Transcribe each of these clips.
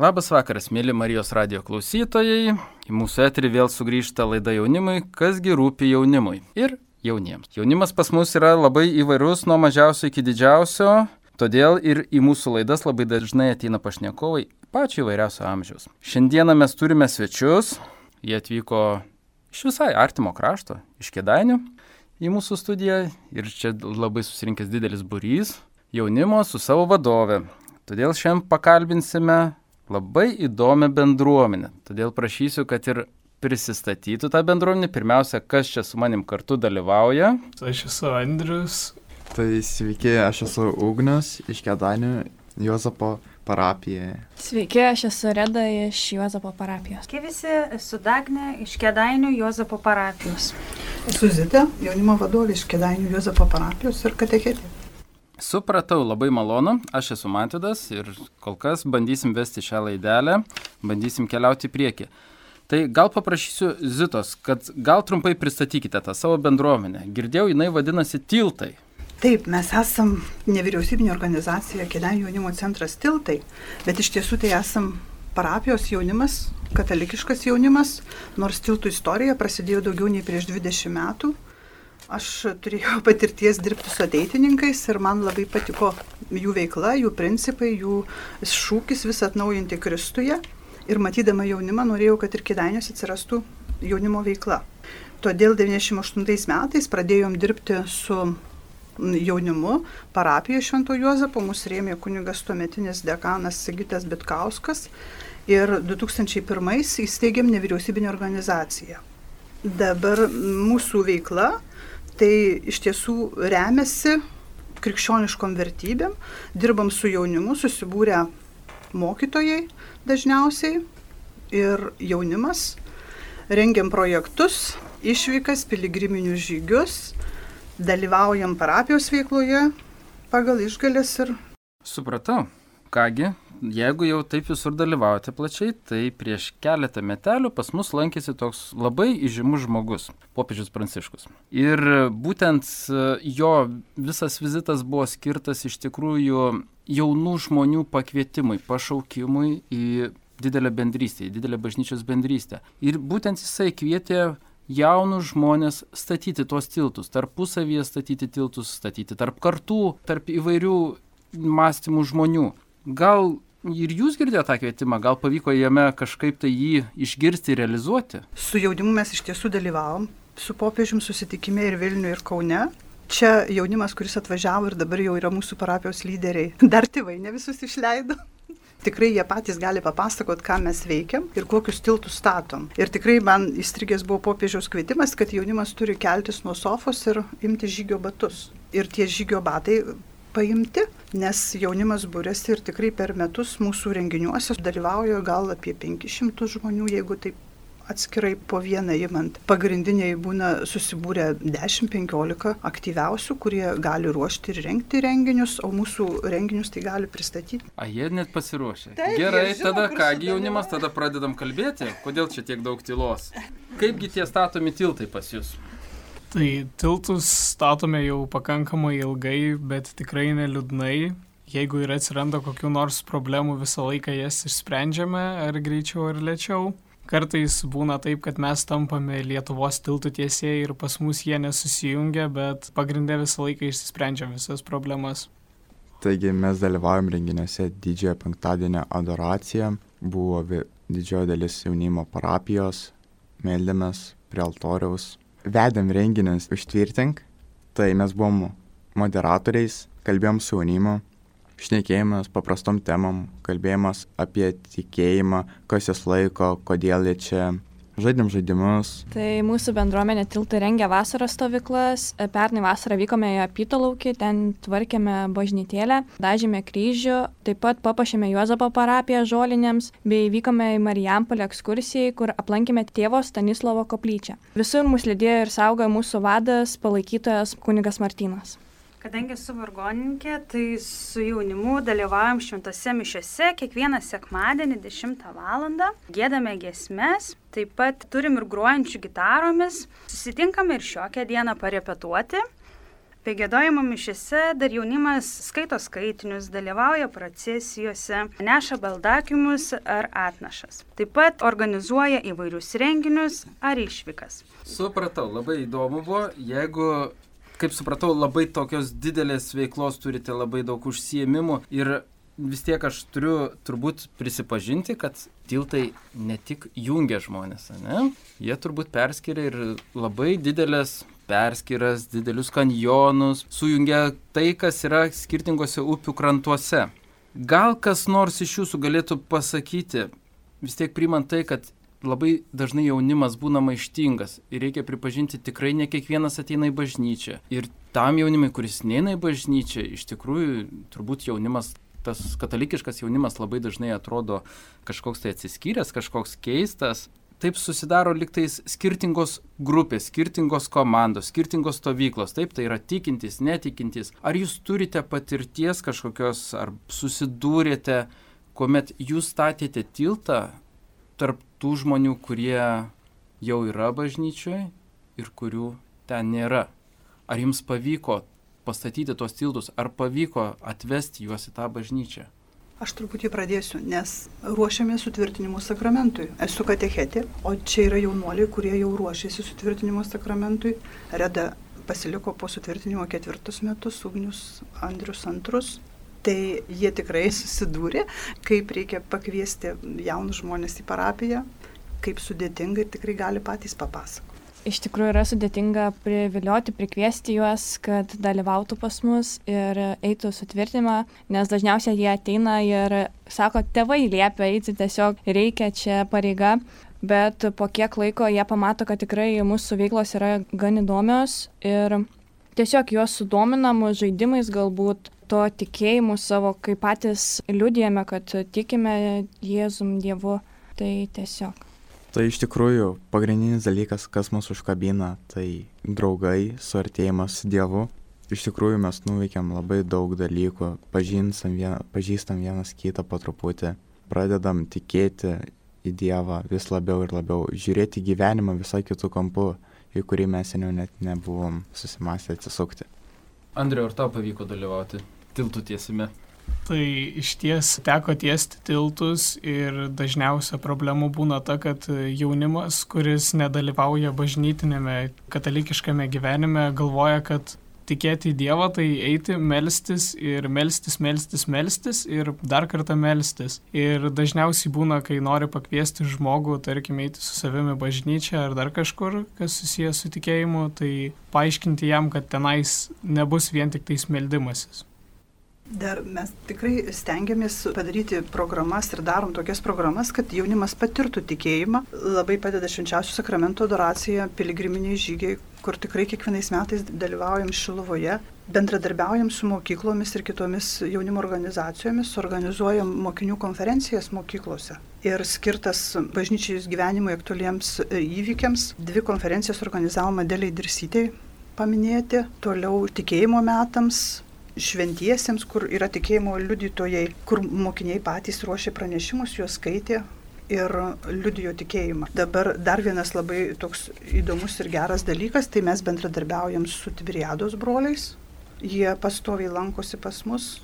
Labas vakaras, mėly Marijos radio klausytojai. Į mūsų eterį vėl sugrįžta laida jaunimui, kasgi rūpi jaunimui ir jauniems. Jaunimas pas mus yra labai įvairus nuo mažiausio iki didžiausio, todėl ir į mūsų laidas labai dažnai ateina pašnekovai pačio įvairiausio amžiaus. Šiandieną mes turime svečius, jie atvyko iš visai artimo krašto, iš Kedainių į mūsų studiją ir čia labai susirinkęs didelis burys jaunimo su savo vadove. Todėl šiandien pakalbinsime labai įdomią bendruomenę. Todėl prašysiu, kad ir prisistatytų tą bendruomenę. Pirmiausia, kas čia su manim kartu dalyvauja. Tai aš esu Andrius. Tai sveiki, aš esu Ugnius iš Kedanių Jozapo parapijoje. Sveiki, aš esu Reda iš Jozapo parapijos. Sveiki visi, esu Dagne iš Kedainių Jozapo parapijos. Esu Zita, jaunimo vadovė iš Kedainių Jozapo parapijos ir katechetė. Supratau, labai malonu, aš esu Mantidas ir kol kas bandysim vesti šią laidelę, bandysim keliauti į priekį. Tai gal paprašysiu Zitos, kad gal trumpai pristatykite tą savo bendruomenę. Girdėjau, jinai vadinasi Tiltai. Taip, mes esam nevyriausybinė organizacija Kėdainių jaunimo centras Tiltai, bet iš tiesų tai esam parapijos jaunimas, katalikiškas jaunimas, nors Tiltų istorija prasidėjo daugiau nei prieš 20 metų Aš turėjau patirties dirbti su ateitininkais ir man labai patiko jų veikla, jų principai, jų šūkis vis atnaujinti Kristuje. Ir matydama jaunimą norėjau, kad ir kėdainiuose atsirastų jaunimo veikla. Todėl 98 metais pradėjom dirbti su jaunimu parapijoje Švento Juozapo, mūsų rėmė kunigas tuometinis dekanas Sigitas Bitkauskas ir 2001 įsteigėm nevyriausybinę organizaciją. Dabar mūsų veikla tai iš tiesų remiasi krikščioniškom vertybėm, dirbam su jaunimu, susibūrę mokytojai dažniausiai ir jaunimas, rengiam projektus, išvykas, piligriminius žygius, dalyvaujam parapijos veikloje pagal išgalės ir... Supratau. Kągi, jeigu jau taip visur dalyvaujate plačiai, tai prieš keletą metelių pas mus lankėsi toks labai įžymus žmogus - popiežius Pranciškus. Ir būtent e, jo visas vizitas buvo skirtas iš tikrųjų jaunų žmonių pakvietimui, pašaukimui į didelę bendrystę, į didelę bažnyčios bendrystę. Ir būtent jisai kvietė jaunus žmonės statyti tuos tiltus, tarpusavyje statyti tiltus, statyti tarp kartų, tarp įvairių mąstymų žmonių. Gal ir jūs girdėjote tą kvietimą, gal pavyko jame kažkaip tai jį išgirsti ir realizuoti? Su jaunimu mes iš tiesų dalyvavom, su popiežium susitikime ir Vilniuje, ir Kaune. Čia jaunimas, kuris atvažiavo ir dabar jau yra mūsų parapijos lyderiai. Dar tėvai ne visus išleido. Tikrai jie patys gali papasakot, ką mes veikiam ir kokius tiltus statom. Ir tikrai man įstrigęs buvo popiežiaus kvietimas, kad jaunimas turi keltis nuo sofos ir imti žygio batus. Ir tie žygio batai paimti, nes jaunimas būrėsi ir tikrai per metus mūsų renginiuose dalyvauja gal apie 500 žmonių, jeigu taip atskirai po vieną įmant. Pagrindiniai būna susibūrę 10-15 aktyviausių, kurie gali ruošti ir rengti renginius, o mūsų renginius tai gali pristatyti. A, jie net pasiruošę. Taip, Gerai, žino, tada kągi jaunimas, tada pradedam kalbėti, kodėl čia tiek daug tylos. Kaipgi tie statomi tiltai pas jūs? Tai tiltus statome jau pakankamai ilgai, bet tikrai neliūdnai. Jeigu ir atsiranda kokiu nors problemų, visą laiką jas išsprendžiame, ar greičiau, ar lėčiau. Kartais būna taip, kad mes tampame Lietuvos tiltų tiesėjai ir pas mus jie nesusijungia, bet pagrindė visą laiką išsprendžiam visas problemas. Taigi mes dalyvaujam renginiuose didžiojo penktadienio adoracija, buvo didžioji dalis jaunimo parapijos, meldėmės prie altoriaus, vedėm renginius užtvirtink, tai mes buvom moderatoriais, kalbėjom su jaunimu, šnekėjimas paprastom temom, kalbėjimas apie tikėjimą, kas jas laiko, kodėl jie čia, žaidėm žaidimus. Tai mūsų bendruomenė tiltai rengia vasaros stovyklas. Pernai vasarą vykome į Apytolaukį, ten tvarkėme bažnytėlę, dažėme kryžių, taip pat papašėme Juozapo parapiją žolinėms, bei vykome į Marijampolę ekskursijai, kur aplankėme tėvo Stanislovo koplyčią. Visur mus lydėjo ir saugojo mūsų vadas, palaikytojas kunigas Martinas. Kadangi esu vargoninkė, tai su jaunimu dalyvaujam šventose mišiose kiekvieną sekmadienį 10 val. Gėdame giesmes, taip pat turim ir gruojančių gitaromis. Susitinkame ir šiokią dieną parepetuoti. Bei gėdojimo mišiuose dar jaunimas skaito skaitinius, dalyvauja procesijose, neša baldakimus ar atnašas. Taip pat organizuoja įvairius renginius ar išvykas. Supratau, labai įdomu buvo, jeigu kaip supratau, labai tokios didelės veiklos turite, labai daug užsiemimų ir vis tiek aš turiu turbūt prisipažinti, kad tiltai ne tik jungia žmonės, ne? Jie turbūt perskiria ir labai didelės perskiras, didelius kanjonus, sujungia tai, kas yra skirtingose upių krantuose. Gal kas nors iš jūsų galėtų pasakyti, vis tiek primant tai, kad labai dažnai jaunimas būna maištingas ir reikia pripažinti, tikrai ne kiekvienas ateina į bažnyčią. Ir tam jaunimui, kuris neina į bažnyčią, iš tikrųjų turbūt jaunimas tas katalikiškas jaunimas labai dažnai atrodo kažkoks tai atsiskyręs, kažkoks keistas. Taip susidaro liktais skirtingos grupės, skirtingos komandos, skirtingos stovyklos. Taip, tai yra tikintys, netikintis. Ar jūs turite patirties kažkokios, ar susidūrėte, kuomet jūs statėte tiltą tarp tų žmonių, kurie jau yra bažnyčioje ir kurių ten nėra? Ar jums pavyko pastatyti tuos tiltus, ar pavyko atvesti juos į tą bažnyčią? Aš truputį pradėsiu, nes ruošiame sutvirtinimo sakramentui. Esu katechetė, o čia yra jaunuoliai, kurie jau ruošiasi sutvirtinimo sakramentui. Reda pasiliko po sutvirtinimo ketvirtus metus, Ugnius Andrius antrus. Tai jie tikrai susidūrė, kaip reikia pakviesti jaunus žmonės į parapiją, kaip sudėtinga ir tikrai gali patys papasakoti iš tikrųjų yra sudėtinga privilioti, prikviesti juos, kad dalyvautų pas mus ir eitų sutvirtinimą, nes dažniausiai jie ateina ir sako, tėvai liepia eiti, tiesiog reikia čia pareiga, bet po kiek laiko jie pamato, kad tikrai mūsų veiklos yra gan įdomios ir tiesiog juos sudominam žaidimais galbūt to tikėjimu savo, kai patys liūdėjame, kad tikime Jėzum Dievu, tai tiesiog. Tai iš tikrųjų pagrindinis dalykas, kas mus užkabina, tai draugai, suartėjimas su Dievu. Iš tikrųjų mes nuveikėm labai daug dalykų, pažįstam, vien, pažįstam vienas kitą po truputį, pradedam tikėti į Dievą vis labiau ir labiau, žiūrėti gyvenimą visai kitų kampų, į kurį mes seniau net nebuvom susimastę atsisukti. Andriu, ar tau pavyko dalyvauti tiltų tiesime? Tai iš ties teko tiesti tiltus ir dažniausia problema būna ta, kad jaunimas, kuris nedalyvauja bažnytinėme katalikiškame gyvenime, galvoja, kad tikėti į Dievą tai eiti, melstis ir melstis, melstis, melstis ir dar kartą melstis. Ir dažniausiai būna, kai nori pakviesti žmogų, tarkim, eiti su savimi bažnyčia ar dar kažkur, kas susijęs su tikėjimu, tai paaiškinti jam, kad tenais nebus vien tik tais meldimasis. Dar mes tikrai stengiamės padaryti programas ir darom tokias programas, kad jaunimas patirtų tikėjimą. Labai padeda švenčiausių sakramento adoracija, piligriminiai žygiai, kur tikrai kiekvienais metais dalyvaujam Šiluvoje, bendradarbiaujam su mokyklomis ir kitomis jaunimo organizacijomis, organizuojam mokinių konferencijas mokyklose. Ir skirtas bažnyčiais gyvenimui aktualiems įvykiams, dvi konferencijas organizavom Adeliai Dirsytei paminėti, toliau tikėjimo metams, šventiesiems, kur yra tikėjimo liudytojai, kur mokiniai patys ruošė pranešimus, juos skaitė ir liudijo tikėjimą. Dabar dar vienas labai toks įdomus ir geras dalykas, tai mes bendradarbiaujam su Tibiriados broliais. Jie pastoviai lankosi pas mus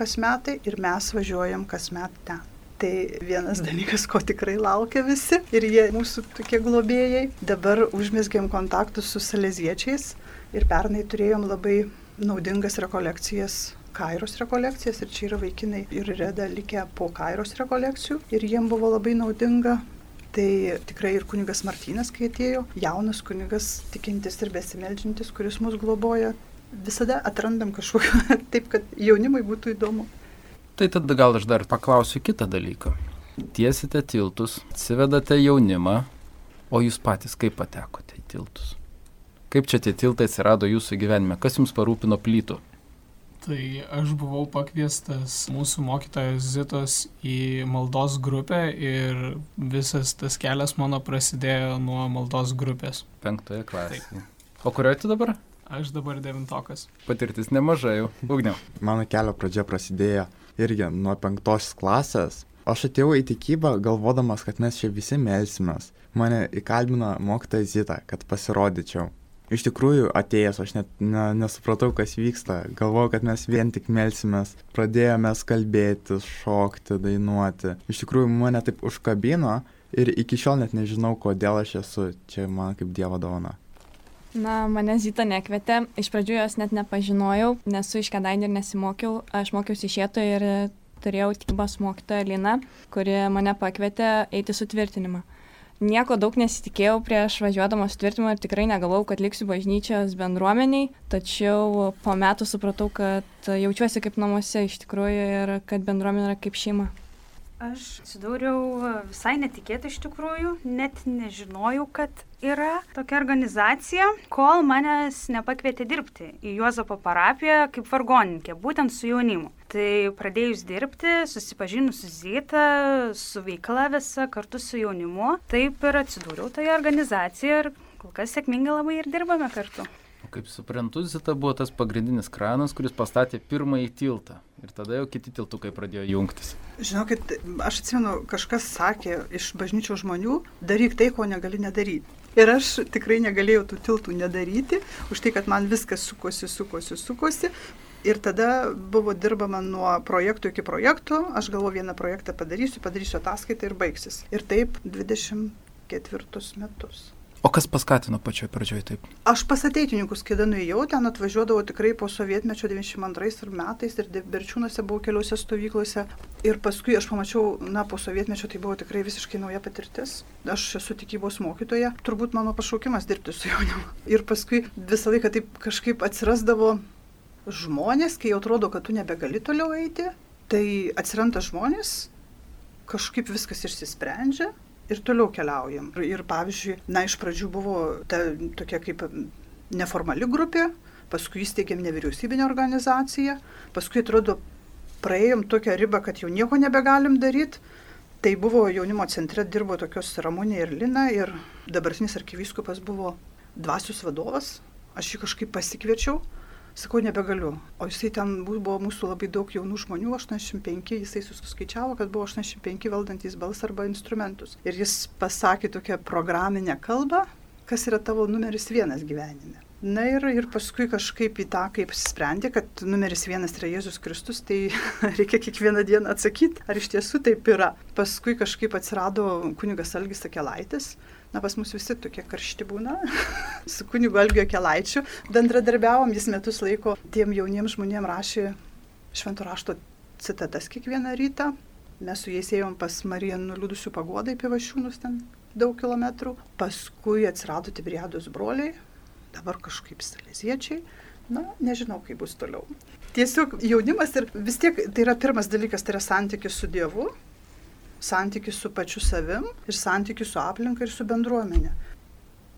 kas metai ir mes važiuojam kas met ten. Tai vienas dalykas, ko tikrai laukia visi ir jie mūsų tokie globėjai. Dabar užmėsgiam kontaktus su saleziečiais ir pernai turėjom labai naudingas rekolekcijas Kairos rekolekcijas ir čia yra vaikinai ir reda likę po Kairos rekolekcijų ir jiem buvo labai naudinga. Tai tikrai ir kunigas Martynas, kai atėjo, jaunas kunigas, tikintis ir besimeldžintis, kuris mus globoja, visada atrandam kažkokio taip, kad jaunimui būtų įdomu. Tai tada gal aš dar paklausiu kitą dalyką. Tiesite tiltus, atsivedate jaunimą, o jūs patys kaip patekote į tiltus? Kaip čia tie tiltai atsirado jūsų gyvenime? Kas jums parūpino plytų? Tai aš buvau pakviestas mūsų mokytojos Zitos į maldos grupę ir visas tas kelias mano prasidėjo nuo maldos grupės. Penktoje klasėje. Taip. O kurioje tu dabar? Aš dabar devintokas. Patirtis nemažai jau. Ugniau. Mano kelio pradžia prasidėjo irgi nuo penktos klasės. Aš atėjau į tikybą galvodamas, kad mes čia visi melsimės. Mane įkalbino mokytoja Zita, kad pasirodyčiau Iš tikrųjų, atėjęs aš net ne, nesupratau, kas vyksta. Galvojau, kad mes vien tik melsimės. Pradėjome kalbėti, šokti, dainuoti. Iš tikrųjų, mane taip užkabino ir iki šiol net nežinau, kodėl aš esu čia man kaip Dievo dovana. Na, mane Zita nekvietė, iš pradžių jos net nepažinojau, nesu iš Kedainių ir nesimokiau, aš mokiausi išėto ir turėjau tikybos mokytoją Liną, kuri mane pakvietė eiti sutvirtinimą. Nieko daug nesitikėjau prieš važiuodama sutvirtinimą ir tikrai negalvojau, kad liksiu bažnyčios bendruomeniai, tačiau po metų supratau, kad jaučiuosi kaip namuose iš tikrųjų ir kad bendruomenė yra kaip šeima. Aš atsidūriau visai netikėtai iš tikrųjų, net nežinojau, kad yra tokia organizacija, kol manęs nepakvietė dirbti į Juozapo parapiją kaip vargoninkė, būtent su jaunimu. Tai pradėjus dirbti, susipažinus su Zita, su veikla visa kartu su jaunimu, taip ir atsidūriau toje organizacijoje ir kol kas sėkmingai labai ir dirbame kartu. Kaip suprantu, Zita buvo tas pagrindinis kranas, kuris pastatė pirmąjį tiltą. Ir tada jau kiti tiltukai pradėjo jungtis. Žinokit, aš atsimenu, kažkas sakė iš bažnyčių žmonių, daryk tai, ko negali nedaryti. Ir aš tikrai negalėjau tų tiltų nedaryti, už tai, kad man viskas sukosi, sukosi, sukosi. Ir tada buvo dirbama nuo projektų iki projektų. Aš galvoju, vieną projektą padarysiu, padarysiu ataskaitą ir baigsis. Ir taip 24 metus. O kas paskatino pačioj pradžioj taip? Aš pas ateitininkus, kai nuėjau, ten atvažiuodavau tikrai po sovietmečio 92 metais ir Berčiūnuose buvau keliose stovyklose. Ir paskui aš pamačiau, na, po sovietmečio tai buvo tikrai visiškai nauja patirtis. Aš esu tikybos mokytoja, turbūt mano pašaukimas dirbti su jaunimu. Ir paskui visą laiką taip kažkaip atsirasdavo žmonės, kai jau atrodo, kad tu nebegali toliau eiti, tai atsiranda žmonės, kažkaip viskas išsisprendžia ir toliau keliaujam. Ir, ir pavyzdžiui, na, iš pradžių buvo ta tokia kaip neformali grupė, paskui įsteigėm nevyriausybinę organizaciją, paskui atrodo praėjom tokią ribą, kad jau nieko nebegalim daryti. Tai buvo jaunimo centre, dirbo tokios Ramūnė ir Lina ir dabartinis arkivyskupas buvo dvasius vadovas. Aš jį kažkaip pasikviečiau Sakau, nebegaliu. O jisai ten buvo mūsų labai daug jaunų žmonių, 85, jisai suskaičiavo, kad buvo 85 valdantys balsą arba instrumentus. Ir jis pasakė tokią programinę kalbą, kas yra tavo numeris vienas gyvenime. Na ir, ir paskui kažkaip į tą, kaip sprendė, kad numeris vienas yra Jėzus Kristus, tai reikia kiekvieną dieną atsakyti, ar iš tiesų taip yra. Paskui kažkaip atsirado kunigas Algis Akelaitis, Na, pas mus visi tokie karšti būna. su kunigu Algio Kelaičiu bendradarbiavom, jis metus laiko tiem jauniems žmonėms rašė švento rašto citatas kiekvieną rytą. Mes su jais ėjom pas Mariją nuliūdusių pagodai pivašiūnus ten daug kilometrų. Paskui atsirado Tibriados broliai, dabar kažkaip saleziečiai. Na, nežinau, kaip bus toliau. Tiesiog jaunimas ir vis tiek tai yra pirmas dalykas, tai yra santykis su Dievu, santykis su pačiu savim ir santykis su aplinka ir su bendruomenė.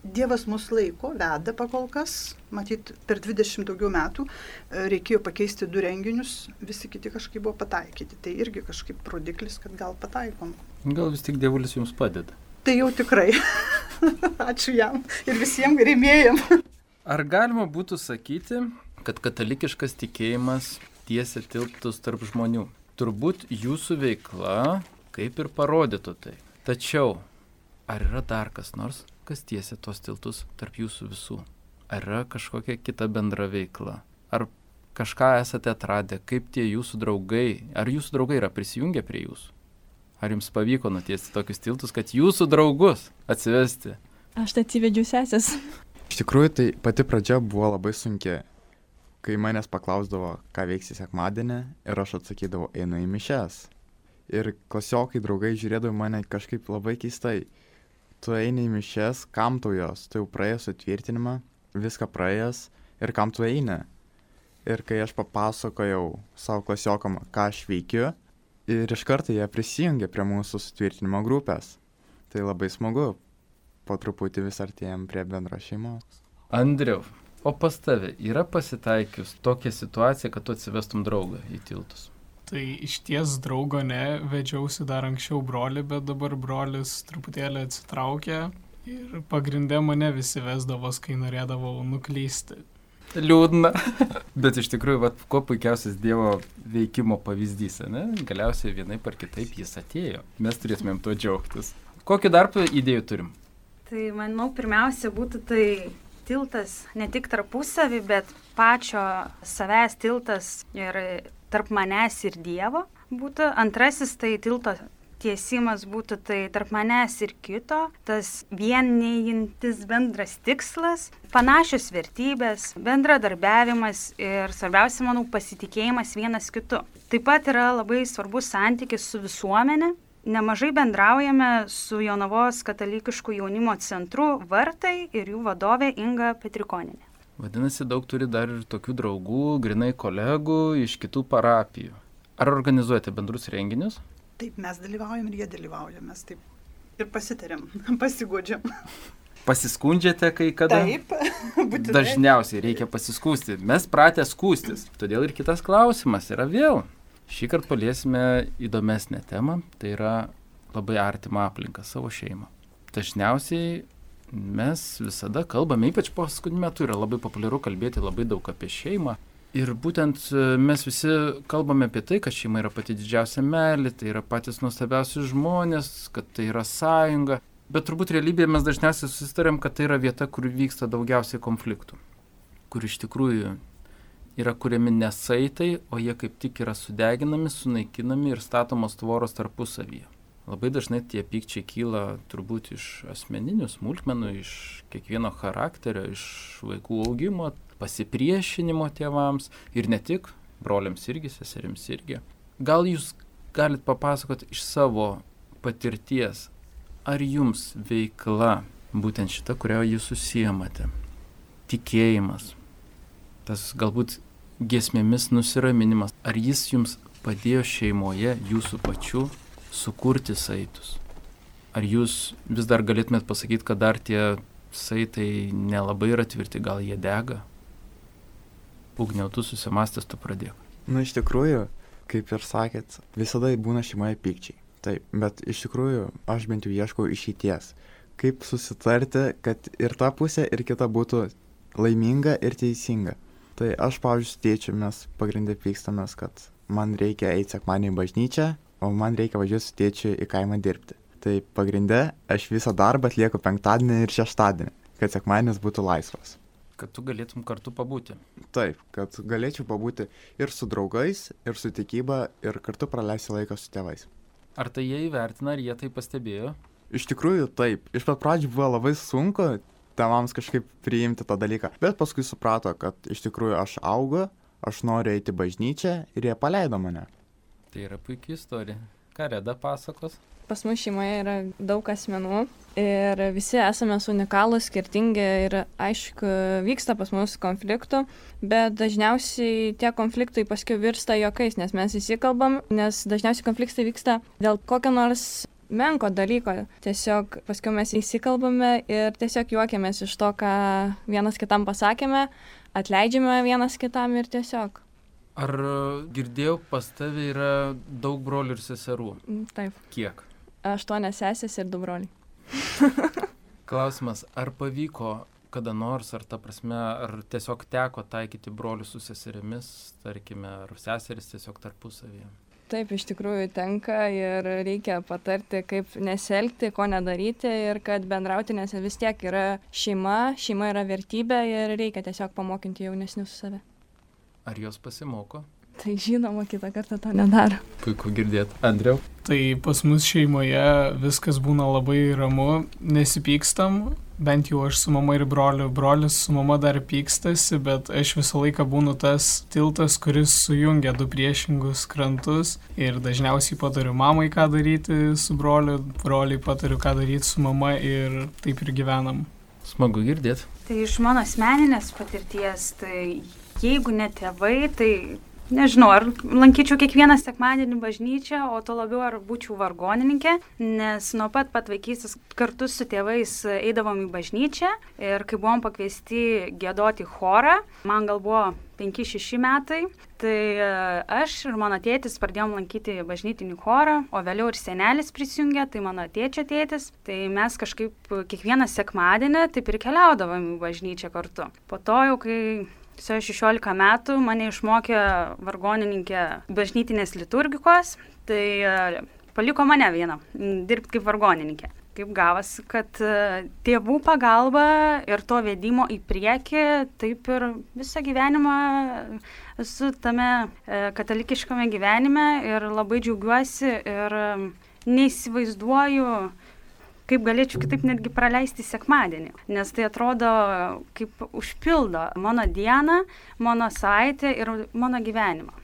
Dievas mus laiko, veda pakol kas, matyt, per 20 daugiau metų e, reikėjo pakeisti du renginius, visi kiti kažkaip buvo pataikyti. Tai irgi kažkaip rodiklis, kad gal pataikom. Gal vis tik Dievulis jums padeda. Tai jau tikrai. Ačiū jam ir visiems rėmėjim. Ar galima būtų sakyti, kad katalikiškas tikėjimas tiesia tilptus tarp žmonių? Turbūt jūsų veikla kaip ir parodytų tai. Tačiau, ar yra dar kas nors, kas tiesia tos tiltus tarp jūsų visų? Ar yra kažkokia kita bendra veikla? Ar kažką esate atradę, kaip tie jūsų draugai, ar jūsų draugai yra prisijungę prie jūsų? Ar jums pavyko nutiesti tokius tiltus, kad jūsų draugus atsivesti? Aš tai atsivedžiu sesės. Iš tikrųjų, tai pati pradžia buvo labai sunki. Kai manęs paklausdavo, ką veiksi sekmadienį, ir aš atsakydavau, einu į mišes. Ir klasiokai, draugai žiūrėdavo mane kažkaip labai keistai. Tu eini į mišes, kam tu jos? Tu jau praėjęs atvirtinimą, viską praėjęs ir kam tu eini? Ir kai aš papasakojau savo klasiokam, ką aš veikiu, ir iš karto jie prisijungė prie mūsų sutvirtinimo grupės. Tai labai smagu, po truputį vis artėjom prie bendros šeimos. Andriau, o pas tave yra pasitaikius tokia situacija, kad tu atsivestum draugą į tiltus? Tai iš ties draugo ne, vedžiausi dar anksčiau broli, bet dabar brolis truputėlį atsitraukė ir pagrindė mane visi vesdavos, kai norėdavau nuklysti. Liūdna. Bet iš tikrųjų, vat, kuo puikiausias Dievo veikimo pavyzdys, ne? Galiausiai vienai par kitaip jis atėjo. Mes turėtumėm tuo džiaugtis. Kokį dar idėjų turim? Tai manau, pirmiausia būtų tai tiltas ne tik tarpusavį, bet pačio savęs tiltas ir tarp manęs ir Dievo būtų. Antrasis tai tilto tiesimas būtų tai tarp manęs ir kito, tas vienijintis bendras tikslas, panašios vertybės, bendradarbiavimas ir svarbiausia, manau, pasitikėjimas vienas kitu. Taip pat yra labai svarbus santykis su visuomenė. Nemažai bendraujame su Jonavos katalikiškų jaunimo centru Vartai ir jų vadovė Inga Petrikoninė. Vadinasi, daug turi dar ir tokių draugų, grinai kolegų iš kitų parapijų. Ar organizuojate bendrus renginius? Taip, mes dalyvaujam ir jie dalyvauja, mes taip ir pasitarėm, pasigodžiam. Pasiskundžiate kai kada? Taip, būtinai. Dažniausiai reikia pasiskūsti. Mes pratę skūstis. Todėl ir kitas klausimas yra vėl. Šį kartą paliesime įdomesnę temą, tai yra labai artimą aplinką, savo šeimą. Dažniausiai mes visada kalbame, ypač paskutiniu metu yra labai populiaru kalbėti labai daug apie šeimą, Ir būtent e, mes visi kalbame apie tai, kad šeima yra pati didžiausia meilė, tai yra patys nuostabiausi žmonės, kad tai yra sąjunga. Bet turbūt realybėje mes dažniausiai susitarėm, kad tai yra vieta, kur vyksta daugiausiai konfliktų. Kur iš tikrųjų yra kuriami nesaitai, o jie kaip tik yra sudeginami, sunaikinami ir statomos tvoros tarpusavyje. Labai dažnai tie pykčiai kyla turbūt iš asmeninių smulkmenų, iš kiekvieno charakterio, iš vaikų augimo, pasipriešinimo tėvams ir ne tik, broliams irgi, seserims irgi. Gal jūs galit papasakoti iš savo patirties, ar jums veikla, būtent šita, kurią jūs susijamate, tikėjimas, tas galbūt giesmėmis nusiraminimas, ar jis jums padėjo šeimoje jūsų pačių sukurti saitus? Ar jūs vis dar galėtumėt pasakyti, kad dar tie saitai nelabai yra tvirti, gal jie dega? Ugniau, tu susimastęs, tu pradėk. Na, iš tikrųjų, kaip ir sakėt, visada būna šeimoje pykčiai. Taip, bet iš tikrųjų aš bent jau ieškau išeities. Kaip susitarti, kad ir ta pusė, ir kita būtų laiminga ir teisinga. Tai aš, pavyzdžiui, tėčiu mes pagrindė pykstamės, kad man reikia eiti sekmanį į bažnyčią, o man reikia važiuoti su tėčiu į kaimą dirbti. Tai pagrindė aš visą darbą atlieku penktadienį ir šeštadienį, kad sekmadienis būtų laisvas kad tu galėtum kartu pabūti. Taip, kad galėčiau pabūti ir su draugais, ir su tikyba, ir kartu praleisti laiką su tėvais. Ar tai jie įvertina, ar jie tai pastebėjo? Iš tikrųjų, taip. Iš pat pradžių buvo labai sunku tėvams kažkaip priimti tą dalyką, bet paskui suprato, kad iš tikrųjų aš augu, aš noriu eiti bažnyčią ir jie paleido mane. Tai yra puikia istorija. Ką Reda pasakos? Pas mus šeimoje yra daug asmenų ir visi esame unikalūs, skirtingi ir aišku, vyksta pas mus konfliktų, bet dažniausiai tie konfliktai paskui virsta jokais, nes mes įsikalbam, nes dažniausiai konfliktai vyksta dėl kokio nors menko dalyko. Tiesiog paskui mes įsikalbame ir tiesiog juokiamės iš to, ką vienas kitam pasakėme, atleidžiame vienas kitam ir tiesiog. Ar girdėjau, pas tavai yra daug brolių ir seserų? Taip. Kiek? Aštuonias sesės ir du broliai. Klausimas, ar pavyko kada nors, ar ta prasme, ar tiesiog teko taikyti brolius su seserimis, tarkime, ar seseris tiesiog tarpusavyje? Taip, iš tikrųjų tenka ir reikia patarti, kaip neselgti, ko nedaryti ir kad bendrauti, nes vis tiek yra šeima, šeima yra vertybė ir reikia tiesiog pamokinti jaunesnius save. Ar jos pasimoko? Tai žinoma, kitą kartą to nedaro. Puiku girdėti. Andriau? Tai pas mus šeimoje viskas būna labai ramu, nesipykstam, bent jau aš su mama ir broliu. Brolis su mama dar pykstasi, bet aš visą laiką būnu tas tiltas, kuris sujungia du priešingus krantus ir dažniausiai patariu mamai, ką daryti su broliu, broliai patariu, ką daryti su mama ir taip ir gyvenam. Smagu girdėti. Tai iš mano asmeninės patirties, tai jeigu ne tėvai, tai nežinau, ar lankyčiau kiekvieną sekmadienį bažnyčią, o to labiau ar būčiau vargonininkė, nes nuo pat pat vaikystės kartu su tėvais eidavom į bažnyčią ir kai buvom pakviesti gėdoti chorą, man gal buvo 5-6 metai, tai e, aš ir mano tėtis pradėjom lankyti bažnytinį chorą, o vėliau ir senelis prisijungė, tai mano tėčio tėtis, tai mes kažkaip kiekvieną sekmadienį taip ir keliaudavom į bažnyčią kartu. Po to jau, kai Su 16 metų mane išmokė vargonininkė bažnytinės liturgikos, tai e, paliko mane vieną dirbti kaip vargonininkė. kaip gavosi, kad e, tėvų pagalba ir to vedimo į priekį, taip ir visą gyvenimą esu tame e, katalikiškame gyvenime ir labai džiaugiuosi ir neįsivaizduoju, kaip galėčiau kitaip netgi praleisti sekmadienį, nes tai atrodo kaip užpildo mano dieną, mano savaitę ir mano gyvenimą.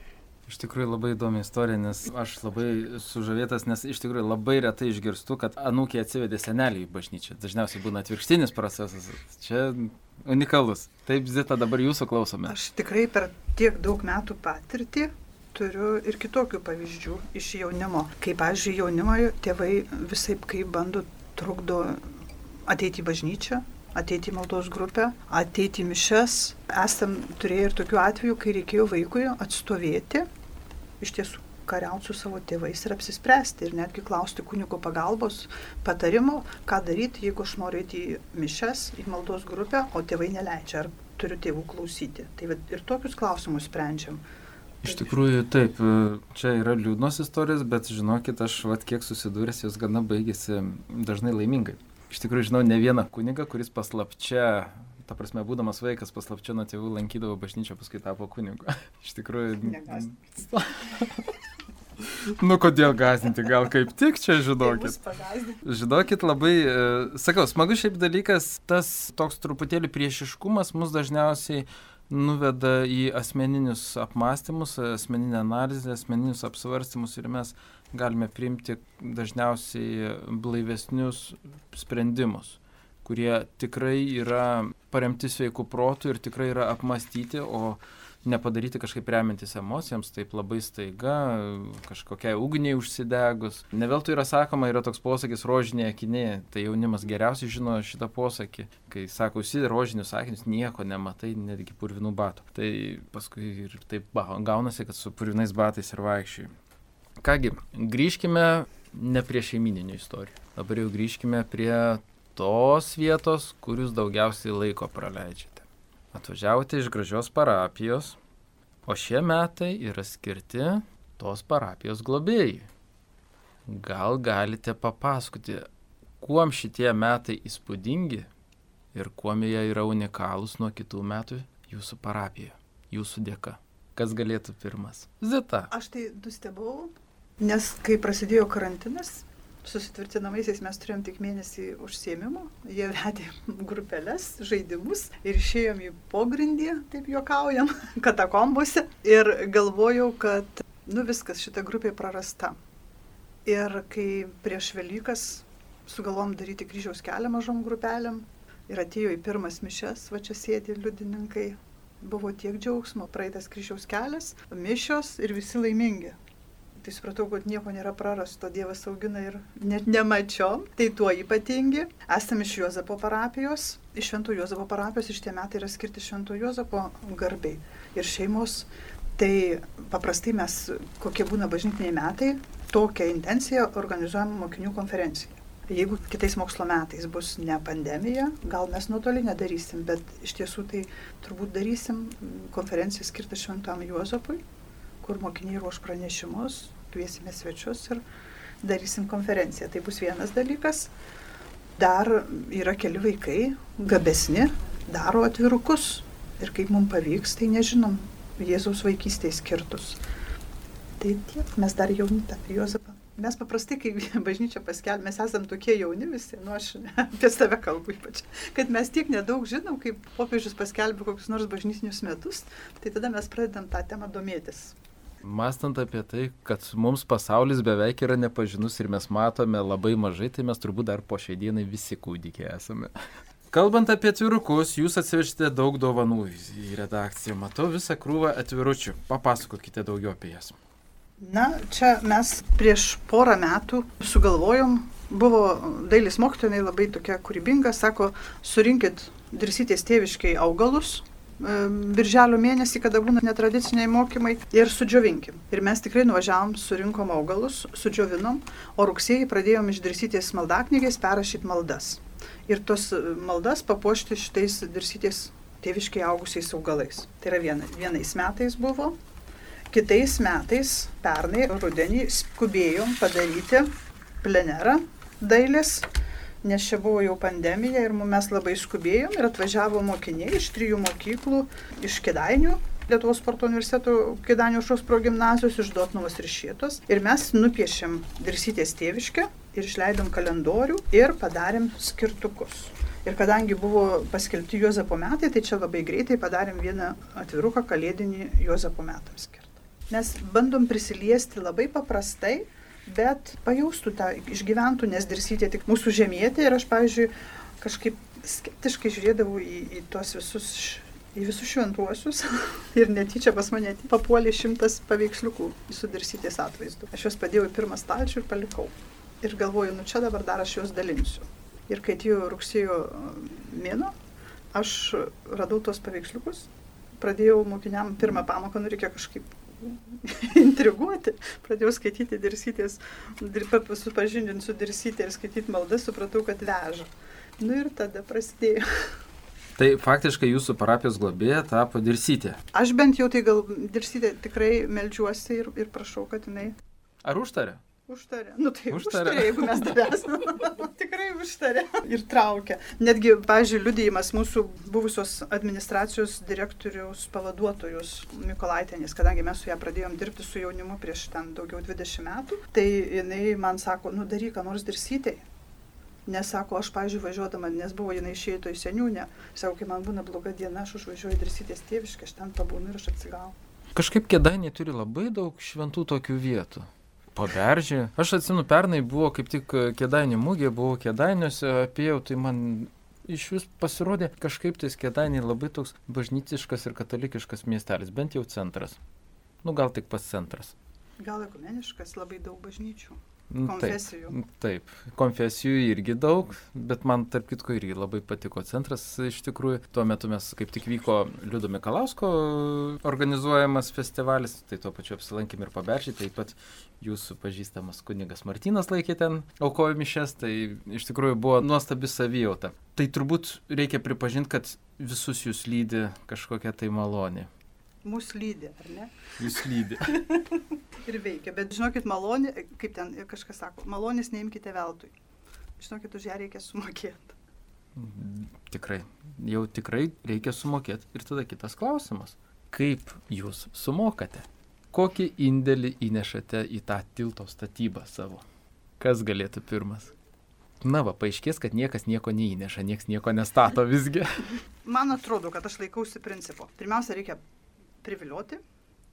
Iš tikrųjų labai įdomi istorija, nes aš labai sužavėtas, nes iš tikrųjų labai retai išgirstu, kad anūkė atsivedė senelį į bažnyčią. Dažniausiai būna atvirkštinis procesas. Čia unikalus. Taip, Zita, dabar jūsų klausome. Aš tikrai per tiek daug metų patirtį turiu ir kitokių pavyzdžių iš jaunimo. Kaip, pavyzdžiui, jaunimo tėvai visai kaip bando trukdo ateiti į bažnyčią, ateiti į maldos grupę, ateiti į mišes. Esam turėję ir tokių atvejų, kai reikėjo vaikui atstovėti iš tiesų kariauti su savo tėvais ir apsispręsti ir netgi klausti kunigo pagalbos, patarimo, ką daryti, jeigu aš noriu eiti į mišes, į maldos grupę, o tėvai neleidžia, ar turiu tėvų klausyti. Tai ir tokius klausimus sprendžiam. Iš tikrųjų, taip, čia yra liūdnos istorijos, bet žinokit, aš vat kiek susidūręs, jos gana baigėsi dažnai laimingai. Iš tikrųjų, žinau ne vieną kunigą, kuris paslapčia ta prasme, būdamas vaikas paslapčia nuo tėvų lankydavo bažnyčią, paskui tapo kunigu. Iš tikrųjų. nu, kodėl gazdinti, gal kaip tik čia žinokit. Žinokit, labai, e, sakau, smagus šiaip dalykas, tas toks truputėlį priešiškumas mus dažniausiai nuveda į asmeninius apmąstymus, asmeninę analizę, asmeninius apsvarstymus ir mes galime priimti dažniausiai blaivesnius sprendimus kurie tikrai yra paremti sveikų protų ir tikrai yra apmastyti, o nepadaryti kažkaip remiantis emocijoms, taip labai staiga, kažkokiai ugniai užsidegus. Neveltui yra sakoma, yra toks posakis rožinė akinė, tai jaunimas geriausiai žino šitą posakį, kai sako, užsidė rožinius akinius, nieko nematai, netgi purvinų batų. Tai paskui ir taip ba, gaunasi, kad su purvinais batais ir vaikščiai. Kągi, grįžkime ne prie šeimininių istorijų. Dabar jau grįžkime prie tos vietos, kur jūs daugiausiai laiko praleidžiate. Atvažiavote iš gražios parapijos, o šie metai yra skirti tos parapijos globėjai. Gal galite papasakoti, kuom šitie metai įspūdingi ir kuom jie yra unikalūs nuo kitų metų jūsų parapijoje, jūsų dėka. Kas galėtų pirmas? Zita. Aš tai nustebau, nes kai prasidėjo karantinas, susitvirtinamaisiais mes turėjom tik mėnesį užsiemimų, jie vedė grupeles, žaidimus ir išėjom į pogrindį, taip juokaujam, katakombose ir galvojau, kad nu viskas, šita grupė prarasta. Ir kai prieš Velykas sugalvom daryti kryžiaus kelią mažom grupelėm ir atėjo į pirmas mišes, va čia sėdi liudininkai, buvo tiek džiaugsmo, praeitas kryžiaus kelias, mišios ir visi laimingi tai supratau, kad nieko nėra prarasto, Dievas augina ir net nemačiom, tai tuo ypatingi. Esame iš Juozapo parapijos, iš Švento Juozapo parapijos ir šitie metai yra skirti Švento Juozapo garbiai ir šeimos. Tai paprastai mes, kokie būna bažnytiniai metai, tokią intenciją organizuojam mokinių konferenciją. Jeigu kitais mokslo metais bus ne pandemija, gal mes nuotolinę darysim, bet iš tiesų tai turbūt darysim konferenciją skirtą Šventam Juozapui, kur mokiniai ruoš pranešimus, kviesime svečius ir darysim konferenciją. Tai bus vienas dalykas. Dar yra keli vaikai, gabesni, daro atvirukus. Ir kaip mums pavyks, tai nežinom. Jėzaus vaikystėje skirtus. Tai tiek, mes dar jauni apie Juozapą. Mes paprastai, kai bažnyčia paskelbė, mes esam tokie jauni visi, nu aš apie save kalbu ypač, kad mes tiek nedaug žinom, kaip popiežius paskelbė kokius nors bažnytinius metus, tai tada mes pradedam tą temą domėtis. Mastant apie tai, kad mums pasaulis beveik yra nepažinus ir mes matome labai mažai, tai mes turbūt dar po šiai dienai visi kūdikiai esame. Kalbant apie atvirukus, jūs atsivežite daug dovanų į redakciją. Matau visą krūvą atviručių. Papasakokite daugiau apie jas. Na, čia mes prieš porą metų sugalvojom, buvo dailės mokytojai labai tokia kūrybinga, sako, surinkit dirsytės tėviškai augalus, birželio mėnesį, kada būna netradiciniai mokymai, ir sudžiovinkim. Ir mes tikrai nuvažiavom, surinkom augalus, sudžiovinom, o rugsėjai pradėjom išdirsyties maldaknygės perrašyti maldas. Ir tos maldas papuošti šitais dirsyties tėviškai augusiais augalais. Tai yra viena, vienais metais buvo. Kitais metais, pernai, rudenį, skubėjom padaryti plenerą dailės nes čia buvo jau pandemija ir mes labai skubėjom ir atvažiavo mokiniai iš trijų mokyklų, iš Kedainių, Lietuvos sporto universiteto Kedainių šos progymnazijos iš Dotnuvos ir Šėtos. Ir mes nupiešėm dirsytės tėviškę ir išleidom kalendorių ir padarėm skirtukus. Ir kadangi buvo paskelbti Juozapo metai, tai čia labai greitai padarėm vieną atviruką kalėdinį Juozapo metams skirtą. Mes bandom prisiliesti labai paprastai bet pajaustų tą, išgyventų, nes dirsytė tik mūsų žemėtė ir aš, pavyzdžiui, kažkaip skeptiškai žiūrėdavau į, į tuos visus, į visus šventuosius ir netyčia pas mane papuolė šimtas paveiksliukų su dirsytės atvaizdu. Aš juos padėjau į pirmą stalčių ir palikau. Ir galvoju, nu čia dabar dar aš juos dalinsiu. Ir kai atėjo rugsėjo mėno, aš radau tuos paveiksliukus, pradėjau mokiniam pirmą pamoką, nu reikia kažkaip intriguoti, pradėjau skaityti dirsytės, supažindinti su dirsytė ir skaityti maldą, supratau, kad veža. Nu ir tada prasidėjo. Tai faktiškai jūsų parapijos globėja tapo dirsytė. Aš bent jau tai gal dirsytė tikrai melžiuosi ir, ir prašau, kad jinai. Ar užtarė? Užtarė. Nu tai užtarė, užtarė jeigu mes davės. Tikrai užtarė. Ir traukia. Netgi, pažiūrėjau, liudijimas mūsų buvusios administracijos direktoriaus pavaduotojus Mikolaitėnis, kadangi mes su ją pradėjom dirbti su jaunimu prieš ten daugiau 20 metų, tai jinai man sako, nu daryk, ką nors dirsytei. Nesako, aš, pažiūrėjau, važiuodama, nes buvo jinai išėjito į seniūnę, sako, kai man būna bloga diena, aš užvažiuoju dirsytės tėviškai, aš ten pabūnu ir aš atsigau. Kažkaip kėdainiai turi labai daug šventų tokių vietų. Paberžė. Aš atsimenu, pernai buvo kaip tik kėdainių mūgė, buvau kėdainiuose, apėjau, tai man iš vis pasirodė kažkaip tais kėdainiai labai toks bažnytiškas ir katalikiškas miestelis, bent jau centras. Nu gal tik pas centras. Gal ekumeniškas, labai daug bažnyčių. Nu, Konfesijų. Taip, taip, konfesijų irgi daug, bet man tarp kitko irgi labai patiko centras. Iš tikrųjų, tuo metu mes kaip tik vyko Liudo Mikalausko organizuojamas festivalis, tai tuo pačiu apsilankėm ir paberžį, taip pat jūsų pažįstamas kunigas Martinas laikė ten aukojo mišes, tai iš tikrųjų buvo nuostabi savijauta. Tai turbūt reikia pripažinti, kad visus jūs lydi kažkokia tai malonė mūsų lydi, ar ne? Jūs lydi. ir veikia, bet žinokit, malonė, kaip ten kažkas sako, malonės neimkite veltui. Žinokit, už ją reikia sumokėti. Tikrai, jau tikrai reikia sumokėti. Ir tada kitas klausimas. Kaip jūs sumokate? Kokį indėlį įnešate į tą tilto statybą savo? Kas galėtų pirmas? Na, va, paaiškės, kad niekas nieko neįneša, niekas nieko nestato visgi. Man atrodo, kad aš laikausi principo. Pirmiausia, reikia privilioti,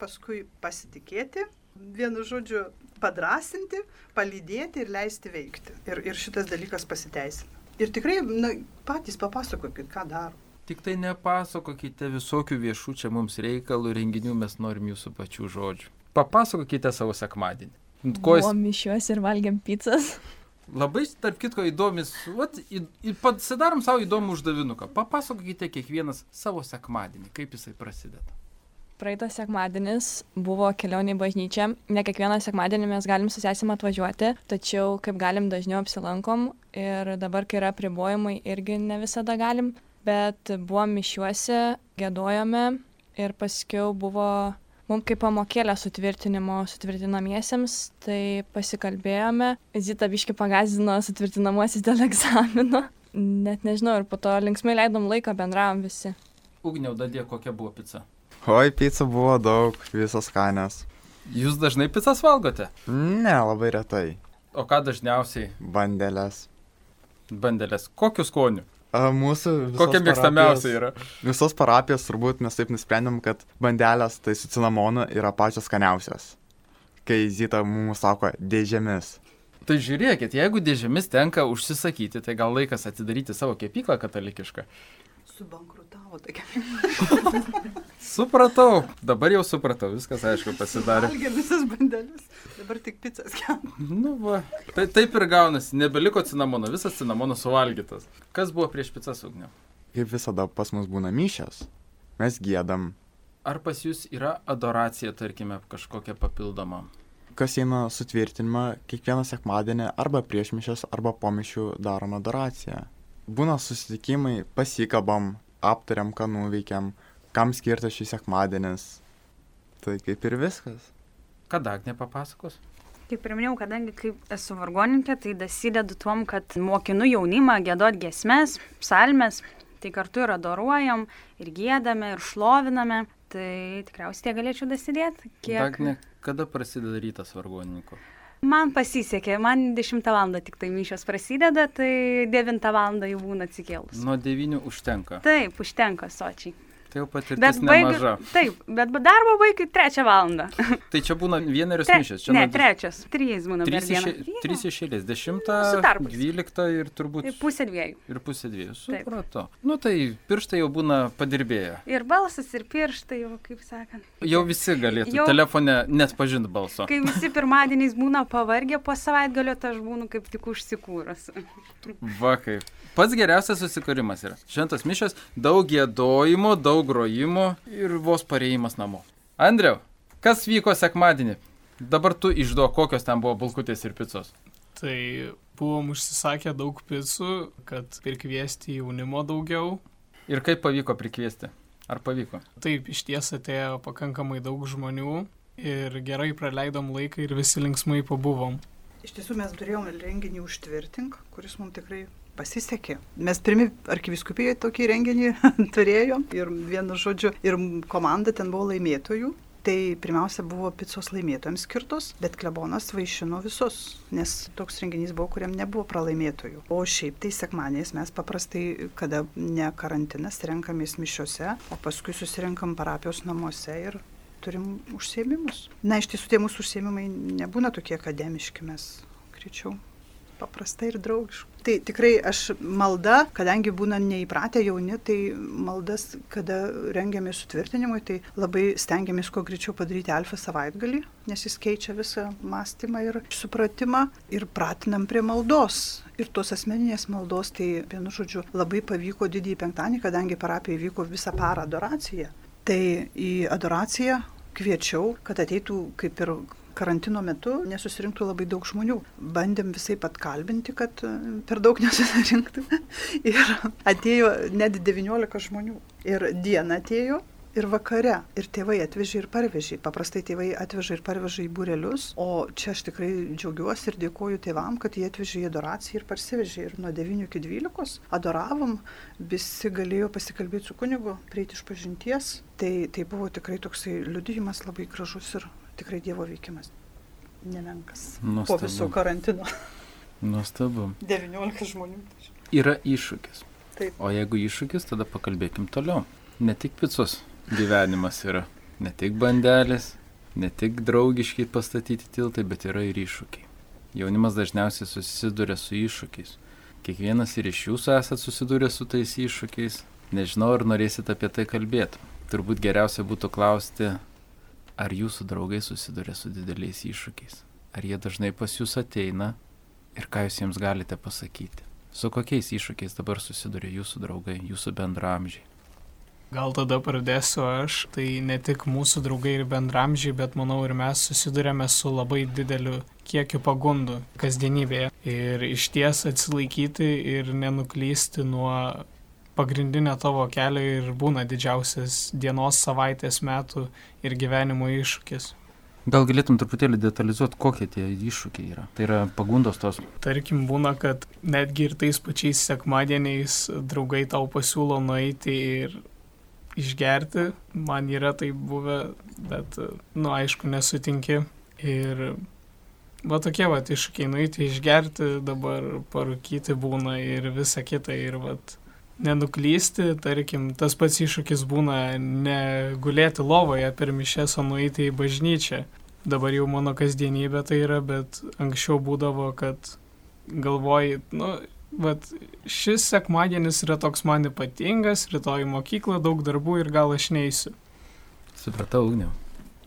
paskui pasitikėti, vienu žodžiu padrasinti, palydėti ir leisti veikti. Ir, ir šitas dalykas pasiteisina. Ir tikrai na, patys papasakokit, ką daro. Tik tai nepasakokite visokių viešų čia mums reikalų renginių, mes norim jūsų pačių žodžių. Papasakokite savo sekmadienį. Ko jis... Mišiuos ir valgiam pizzas. Labai, tarp kitko, įdomis, vat, į, pasidarom savo įdomų uždavinuką. Papasakokite kiekvienas savo sekmadienį, kaip jisai prasideda. Praeitas sekmadienis buvo kelionė į bažnyčią. Ne kiekvieną sekmadienį mes galim susėsim atvažiuoti, tačiau kaip galim dažniau apsilankom ir dabar, kai yra pribojimai, irgi ne visada galim. Bet buvom mišiuose, gėdojome ir paskiau buvo mums kaip pamokėlė sutvirtinimo sutvirtinamiesiems, tai pasikalbėjome. Zita biški pagazino sutvirtinamuosius dėl egzamino. Net nežinau, ir po to linksmai leidom laiką, bendravom visi. Ugniau dadė, kokia buvo pica? Oi, picų buvo daug, visos skanės. Jūs dažnai pizzas valgote? Ne, labai retai. O ką dažniausiai? Bandelės. Bandelės. Kokiu skoniu? A, mūsų. Kokia mėgstamiausia yra? Visos parapijos turbūt mes taip nusprendėm, kad bandelės tai su cinamonu yra pačios skaniausios. Kai Zita mums sako dėžėmis. Tai žiūrėkit, jeigu dėžėmis tenka užsisakyti, tai gal laikas atidaryti savo kepyklą katalikišką. Subankrutavo tokia. supratau, dabar jau supratau, viskas aišku pasidarė. Valgė visas bandelis, dabar tik pizzas kepam. Nu, va, tai taip ir gaunasi, nebeliko cinamono, visas cinamonas suvalgytas. Kas buvo prieš pizzas ugnio? Kaip visada pas mus būna myšias, mes gėdam. Ar pas jūs yra adoracija, tarkime, kažkokia papildoma? Kas eina sutvirtinimą, kiekvieną sekmadienį arba prieš mišias, arba po mišių darom adoraciją būna susitikimai, pasikabam, aptariam, ką nuveikėm, kam skirtas šis sekmadienis. Tai kaip ir viskas. Kada Agnė papasakos? Kaip ir minėjau, kadangi kaip esu vargoninkė, tai dasidedu tuom, kad mokinu jaunimą gėdot gesmes, psalmes, tai kartu ir adoruojam, ir gėdame, ir šloviname. Tai tikriausiai tie galėčiau dasidėti. Kiek... Dagne, kada prasideda rytas vargonininko? Man pasisekė, man 10 val. tik tai mišios prasideda, tai 9 val. jau būna atsikėlus. Nuo 9 užtenka. Taip, užtenka sočiai. Tai jau patirtis nemaža. Taip, bet darbo baigai trečią valandą. Tai čia būna vienerius Tre, mišės. Čia ne, trečias. Trys būna Trys, išė, trys išėlės. Dešimtą, dvyliktą ir turbūt Ir pusė dviejų. ir pusė dviejų. Supratau. Nu tai pirštai jau būna padirbėję. Ir balsas, ir pirštai, jau kaip sakant. Jau visi galėtų Jau- telefone net pažinti balso. Kai visi pirmadieniais būna pavargę po savaitgalio, tai aš būnu kaip tik užsikūrus. Va kaip. Pats geriausias susikūrimas yra. Šventas mišas, daug gėdojimo, daug grojimo ir vos pareimas namo. Andriau, kas vyko sekmadienį? Dabar tu išduok, kokios ten buvo bulkutės ir picos. Tai buvom užsisakę daug picų, kad prikviesti jaunimo daugiau. Ir kaip pavyko prikviesti? Ar pavyko? Taip, iš ties atėjo pakankamai daug žmonių ir gerai praleidom laiką ir visi linksmai pabuvom. Iš tiesų mes turėjome renginį užtvirtink, kuris mums tikrai pasisekė. Mes pirmi arkiviskupijoje tokį renginį turėjom ir vienu žodžiu, ir komanda ten buvo laimėtojų. Tai pirmiausia buvo picos laimėtojams skirtos, bet klebonas vaišino visus, nes toks renginys buvo, kuriam nebuvo pralaimėtojų. O šiaip tai sekmaniais mes paprastai, kada ne karantinas, renkamės mišiuose, o paskui susirenkam parapijos namuose ir turim užsiemimus. Na, iš tiesų tie mūsų užsiemimai nebūna tokie akademiški, mes greičiau paprastai ir draugiškai. Tai tikrai aš malda, kadangi būna neįpratę jauni, tai maldas, kada rengiamės sutvirtinimui, tai labai stengiamės kuo greičiau padaryti alfa savaitgalį, nes jis keičia visą mąstymą ir supratimą ir pratinam prie maldos. Ir tos asmeninės maldos, tai vienu žodžiu, labai pavyko didįjį penktadienį, kadangi parapijoje vyko visą parą adoracija. Tai į adoraciją kviečiau, kad ateitų kaip ir karantino metu nesusirinktų labai daug žmonių. Bandėm visai pat kalbinti, kad e, per daug nesusirinktų. Ir atėjo net 19 žmonių. Ir diena atėjo. Ir vakare. Ir tėvai atvežė ir parvežė. Paprastai tėvai atveža ir parveža į būrelius. O čia aš tikrai džiaugiuosi ir dėkoju tėvam, kad jie atvežė į adoraciją ir parsivežė. Ir nuo 9 iki 12 adoravom. Visi galėjo pasikalbėti su kunigu, prieiti iš pažinties. Tai, tai buvo tikrai toksai liudijimas labai gražus ir tikrai Dievo veikimas. Nemenkas. Po Nuostabu. viso karantino. Nuostabu. 19 žmonių. Yra iššūkis. Taip. O jeigu iššūkis, tada pakalbėkim toliau. Ne tik picos gyvenimas yra. Ne tik bandelės, ne tik draugiškai pastatyti tiltai, bet yra ir iššūkiai. Jaunimas dažniausiai susiduria su iššūkiais. Kiekvienas ir iš jūsų esat susidūrę su tais iššūkiais. Nežinau, ar norėsit apie tai kalbėti. Turbūt geriausia būtų klausti, ar jūsų draugai susiduria su dideliais iššūkiais. Ar jie dažnai pas jūs ateina ir ką jūs jiems galite pasakyti. Su kokiais iššūkiais dabar susiduria jūsų draugai, jūsų bendramžiai. Gal tada pradėsiu aš, tai ne tik mūsų draugai ir bendramžiai, bet manau ir mes susidurėme su labai dideliu kiekiu pagundų kasdienybėje. Ir iš ties atsilaikyti ir nenuklysti nuo pagrindinio tavo kelio ir būna didžiausias dienos, savaitės, metų ir gyvenimo iššūkis. Gal galėtum truputėlį detalizuoti, kokie tie iššūkiai yra. Tai yra pagundos tos. Tarkim, būna, kad netgi ir tais pačiais sekmadieniais draugai tau pasiūlo nueiti ir išgerti. Man yra tai buvę, bet, nu, aišku, nesutinki. Ir va tokie va iššūkiai, nueiti išgerti, dabar parūkyti būna ir visa kita. Ir va nenuklysti, tarkim, tas pats iššūkis būna negulėti lovoje per mišęs, o nueiti į bažnyčią. Dabar jau mano kasdienybė tai yra, bet anksčiau būdavo, kad galvoji, nu, vat šis sekmadienis yra toks man ypatingas, rytoj į mokyklą daug darbų ir gal aš neįsiu. Supratau, ugniau.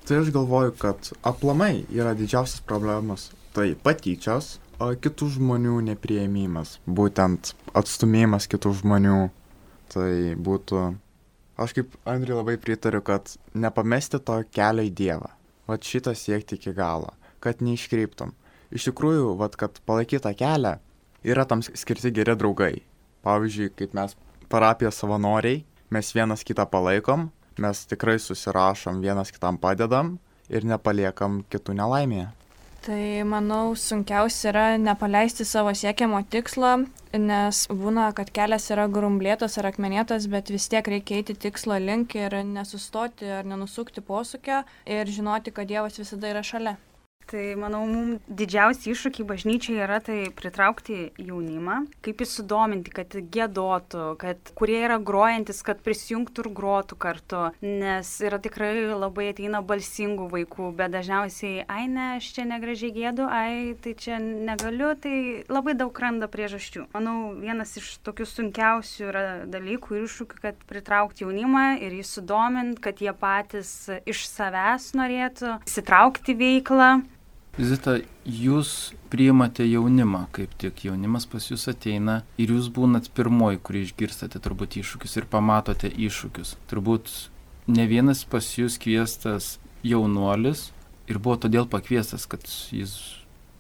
Tai aš galvoju, kad aplamai yra didžiausias problemas. Tai patyčios, o kitų žmonių neprieimimas. Būtent atstumėjimas kitų žmonių. Tai būtų... Aš kaip Andriui labai pritariu, kad nepamesti to kelio į Dievą. Vat šitą siekti iki galo. Kad neiškreiptum. Iš tikrųjų, vat kad palaikytą kelią yra tam skirti geri draugai. Pavyzdžiui, kaip mes parapijos savanoriai, mes vienas kitą palaikom, mes tikrai susirašom, vienas kitam padedam ir nepaliekam kitų nelaimėje. Tai manau, sunkiausia yra nepaleisti savo siekiamo tikslo, nes būna, kad kelias yra grumblėtas ar akmenėtas, bet vis tiek reikia eiti tikslo link ir nesustoti ar nenusukti posūkio ir žinoti, kad Dievas visada yra šalia. Tai manau, mums didžiausi iššūkiai bažnyčiai yra tai pritraukti jaunimą, kaip jį sudominti, kad gėdotų, kad kurie yra grojantis, kad prisijungtų ir grotų kartu, nes yra tikrai labai ateina balsingų vaikų, bet dažniausiai, ai ne, aš čia negražiai gėdu, ai tai čia negaliu, tai labai daug randa priežasčių. Manau, vienas iš tokių sunkiausių yra dalykų ir iššūkių, kad pritraukti jaunimą ir jį sudominti, kad jie patys iš savęs norėtų įsitraukti veiklą. Zita, jūs priimate jaunimą, kaip tik jaunimas pas jūs ateina ir jūs būnat pirmoji, kurį išgirstate turbūt iššūkius ir pamatote iššūkius. Turbūt ne vienas pas jūs kviestas jaunuolis ir buvo todėl pakviestas, kad jis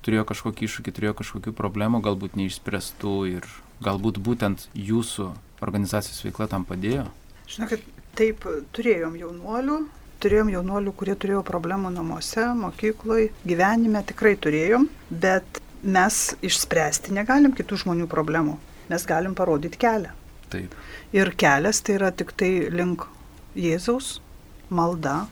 turėjo kažkokį iššūkį, turėjo kažkokių problemų, galbūt neišspręstų ir galbūt būtent jūsų organizacijos veikla tam padėjo? Žinokit, taip, turėjom jaunuolių, turėjom jaunuolių, kurie turėjo problemų namuose, mokykloje, gyvenime tikrai turėjom, bet mes išspręsti negalim kitų žmonių problemų. Mes galim parodyti kelią. Taip. Ir kelias tai yra tik tai link Jėzaus, malda,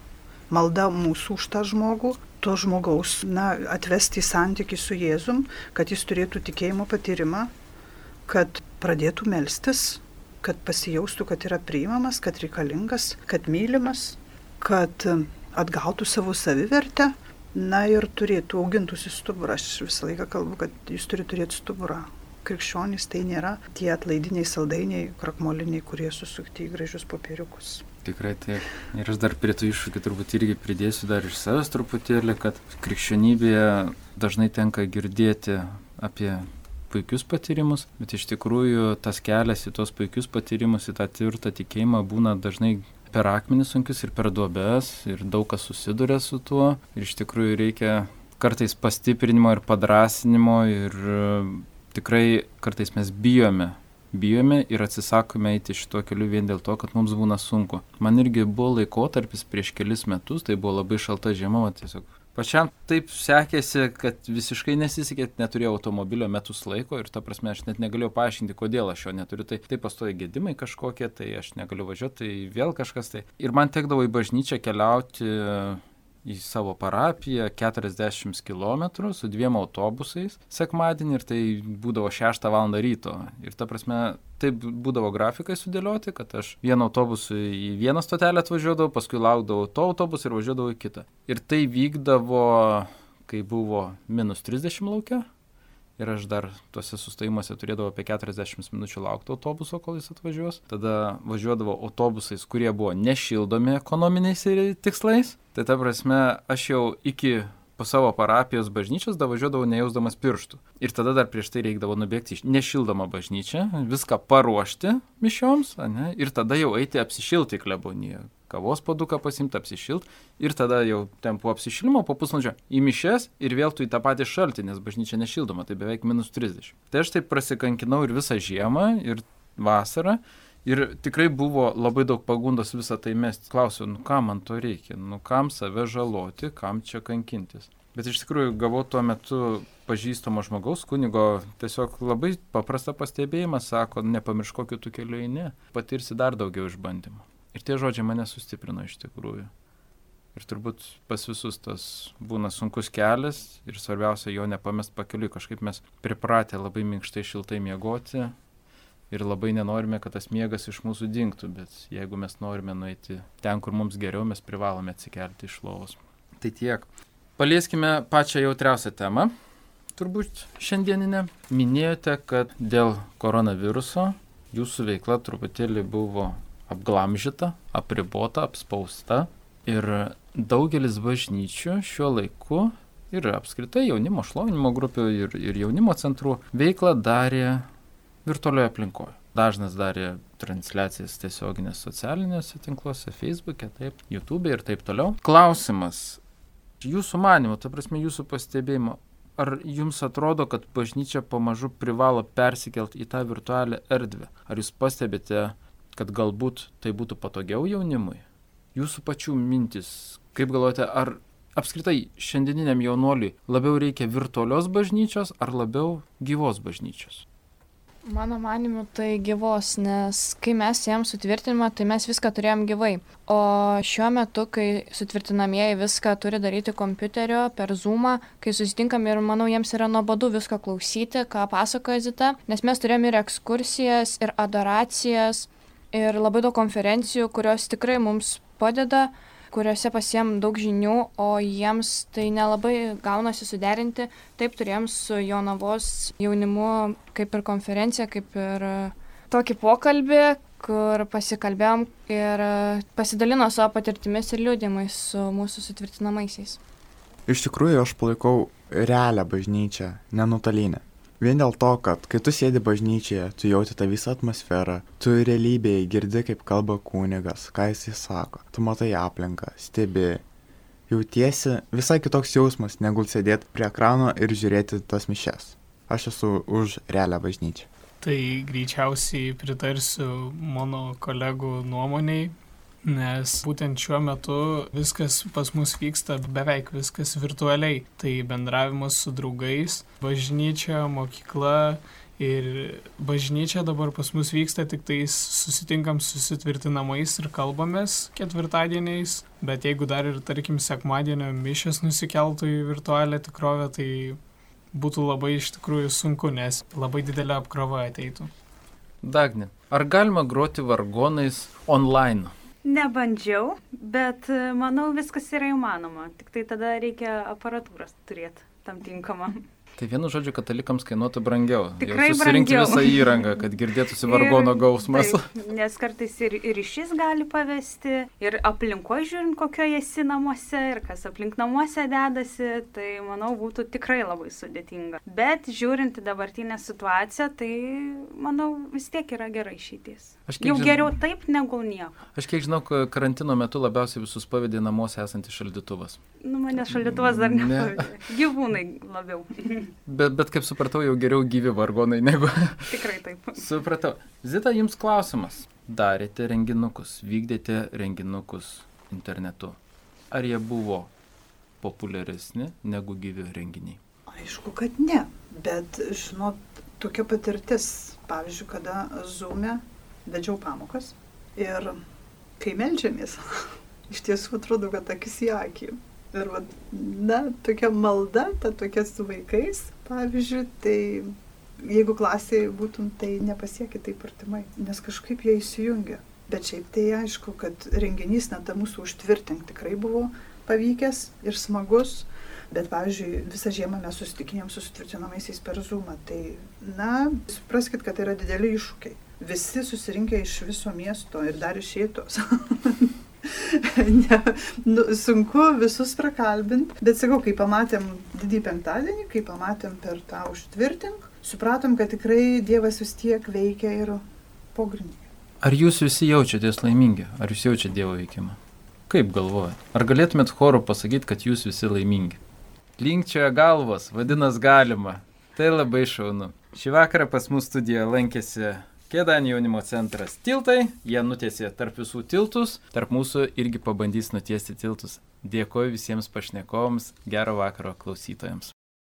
malda mūsų už tą žmogų, to žmogaus na, atvesti į santykių su Jėzum, kad jis turėtų tikėjimo patyrimą, kad pradėtų melstis, kad pasijaustų, kad yra priimamas, kad reikalingas, kad mylimas, kad atgautų savo savivertę, na ir turėtų augintųsi stuburą. Aš visą laiką kalbu, kad jis turi turėti stuburą. Krikščionys tai nėra tie atlaidiniai saldainiai, krakmoliniai, kurie susukti į gražius popieriukus. Tikrai taip. Ir aš dar prie tų iššūkių turbūt irgi pridėsiu dar iš savęs truputėlį, kad krikščionybėje dažnai tenka girdėti apie puikius patyrimus, bet iš tikrųjų tas kelias į tos puikius patyrimus, į tą tvirtą tikėjimą būna dažnai per akmenis sunkius ir per duobes ir daug kas susiduria su tuo. Ir iš tikrųjų reikia kartais pastiprinimo ir padrasinimo ir e, tikrai kartais mes bijome. Bijome ir atsisakome eiti šituo keliu vien dėl to, kad mums būna sunku. Man irgi buvo laikotarpis prieš kelis metus, tai buvo labai šalta žiema, tiesiog Pačiam taip sekėsi, kad visiškai nesisekė, neturėjau automobilio metus laiko ir ta prasme aš net negalėjau paaiškinti, kodėl aš jo neturiu. Tai taip pastoja gedimai kažkokie, tai aš negaliu važiuoti, tai vėl kažkas tai. Ir man tekdavo į bažnyčią keliauti į savo parapiją 40 km su dviem autobusais sekmadienį ir tai būdavo 6 val. ryto. Ir ta prasme, taip būdavo grafikai sudėlioti, kad aš vienu autobusu į vieną stotelę atvažiuodavau, paskui laukdavau to autobusą ir važiuodavau į kitą. Ir tai vykdavo, kai buvo minus 30 laukia ir aš dar tuose sustojimuose turėdavau apie 40 minučių laukti autobuso, kol jis atvažiuos. Tada važiuodavau autobusais, kurie buvo nešildomi ekonominiais tikslais. Tai ta prasme, aš jau iki po savo parapijos bažnyčios davažiuodavau nejausdamas pirštų. Ir tada dar prieš tai reikdavo nubėgti į nešildomą bažnyčią, viską paruošti mišioms, ne, ir tada jau eiti apsišilti kleboniją kavos paduką pasimti, apsišilt ir tada jau ten po apsišilimo, po pusvalandžio į mišes ir vėl tu į tą patį šaltį, nes bažnyčia nešildoma, tai beveik minus 30. Tai aš taip prasikankinau ir visą žiemą, ir vasarą. Ir tikrai buvo labai daug pagundos visą tai mesti. Klausiu, nu kam man to reikia, nu kam save žaloti, kam čia kankintis. Bet iš tikrųjų gavau tuo metu pažįstamo žmogaus, kunigo, tiesiog labai paprastą pastebėjimą, sako, nepamiršk kokiu tu keliu eini, patirsi dar daugiau išbandymų. Ir tie žodžiai mane sustiprino iš tikrųjų. Ir turbūt pas visus tas būna sunkus kelias ir svarbiausia jo nepamest pakeliui. Kažkaip mes pripratę labai minkštai šiltai miegoti ir labai nenorime, kad tas miegas iš mūsų dinktų, bet jeigu mes norime nueiti ten, kur mums geriau, mes privalome atsikelti iš lovos. Tai tiek. Palieskime pačią jautriausią temą, turbūt šiandieninę. Minėjote, kad dėl koronaviruso jūsų veikla truputėlį buvo apglamžyta, apribota, apspausta. Ir daugelis bažnyčių šiuo laiku ir apskritai jaunimo šlovinimo grupių ir, ir jaunimo centrų veiklą darė virtualioje aplinkoje. Dažnas darė transliacijas tiesioginės socialinėse tinkluose, Facebook'e, taip, YouTube ir taip toliau. Klausimas, jūsų manimo, ta prasme jūsų pastebėjimo, ar jums atrodo, kad bažnyčia pamažu privalo persikelti į tą virtualią erdvę? Ar jūs pastebite kad galbūt tai būtų patogiau jaunimui? Jūsų pačių mintis, kaip galvojate, ar apskritai šiandieniniam jaunuoliui labiau reikia virtualios bažnyčios ar labiau gyvos bažnyčios? Mano manimu, tai gyvos, nes kai mes jiems sutvirtinimą, tai mes viską turėjom gyvai. O šiuo metu, kai sutvirtinamieji viską turi daryti kompiuterio per Zoomą, kai susitinkam ir manau, jiems yra nuobodu visko klausyti, ką pasakoja Zita, nes mes turėjom ir ekskursijas, ir adoracijas, ir labai daug konferencijų, kurios tikrai mums padeda kuriuose pasiem daug žinių, o jiems tai nelabai gaunasi suderinti. Taip turėjom su Jonavos jaunimu kaip ir konferenciją, kaip ir tokį pokalbį, kur pasikalbėjom ir pasidalino savo patirtimis ir liūdimais su mūsų sutvirtinamaisiais. Iš tikrųjų, aš palaikau realią bažnyčią, nenutolinę. Vien dėl to, kad kai tu sėdi bažnyčioje, tu jauti tą visą atmosferą, tu realybėje girdi, kaip kalba kunigas, ką jisai sako, tu matai aplinką, stebi. Jautiesi visai kitoks jausmas, negu sėdėti prie ekrano ir žiūrėti tas mišes. Aš esu už realią bažnyčią. Tai greičiausiai pritarsiu mano kolegų nuomoniai, nes būtent šiuo metu viskas pas mus vyksta beveik viskas virtualiai. Tai bendravimas su draugais, bažnyčia, mokykla ir bažnyčia dabar pas mus vyksta tik tais susitinkam susitvirtinamais ir kalbamės ketvirtadieniais, bet jeigu dar ir tarkim sekmadienio mišės nusikeltų į virtualią tikrovę, tai būtų labai iš tikrųjų sunku, nes labai didelė apkrova ateitų. Dagni, ar galima groti vargonais online? Nebandžiau, bet e, manau viskas yra įmanoma. Tik tai tada reikia aparatūros turėti tam tinkamą. Tai vienu žodžiu, katalikams kainuotų brangiau. Tikrai brangiau. visą įrangą, kad girdėtųsi vargono Ir- gausmas. Taip, nes kartais ir, ir išis gali pavesti, ir aplinkoje žiūrint, kokioje esi namuose, ir kas aplink namuose dedasi, tai manau būtų tikrai labai sudėtinga. Bet žiūrint į dabartinę situaciją, tai manau vis tiek yra gera išeitis. Aš kiek Jau žin- geriau taip negu nieko. Aš kiek žinau, ka- karantino metu labiausiai visus pavedė namuose esantis šaldytuvas. Nu, mane šaldytuvas dar Ne. nepavydė. Gyvūnai labiau. Bet, bet kaip supratau, jau geriau gyvi vargonai negu. Tikrai taip. supratau. Zita, jums klausimas. Darėte renginukus, vykdėte renginukus internetu. Ar jie buvo populiaresni negu gyvi renginiai? Aišku, kad ne, bet žinot, tokia patirtis, pavyzdžiui, kada Zoom'e vedžiau pamokas ir kai melžiamės, iš tiesų atrodo, kad akis į akį. Ir, vat, na, tokia malda, ta tokia su vaikais, pavyzdžiui, tai jeigu klasėje būtum, tai nepasiekit taip artimai, nes kažkaip jie įsijungia. Bet šiaip tai aišku, kad renginys net mūsų užtvirtink tikrai buvo pavykęs ir smagus. Bet, pavyzdžiui, visą žiemą mes susitikinėm su sutvirtinamaisiais per Zoomą. Tai, na, supraskite, kad tai yra dideli iššūkiai. Visi susirinkę iš viso miesto ir dar iš šėtos. ne, nu, sunku visus prakalbinti, bet sakau, kai pamatėm didį penktadienį, kai pamatėm per tą užtvirtink, supratom, kad tikrai Dievas vis tiek veikia ir pogrindyje. Ar jūs visi jaučiatės laimingi? Ar jūs jaučiate Dievo veikimą? Kaip galvojate? Ar galėtumėt chorų pasakyti, kad jūs visi laimingi? Linkčioje galvos, vadinasi galima. Tai labai šaunu. Šį vakarą pas mus studijoje lankėsi Kėdanį jaunimo centras tiltai, jie nutiesė tarp visų tiltus, tarp mūsų irgi pabandys nutiesti tiltus. Dėkoju visiems pašnekovams, gero vakaro klausytojams.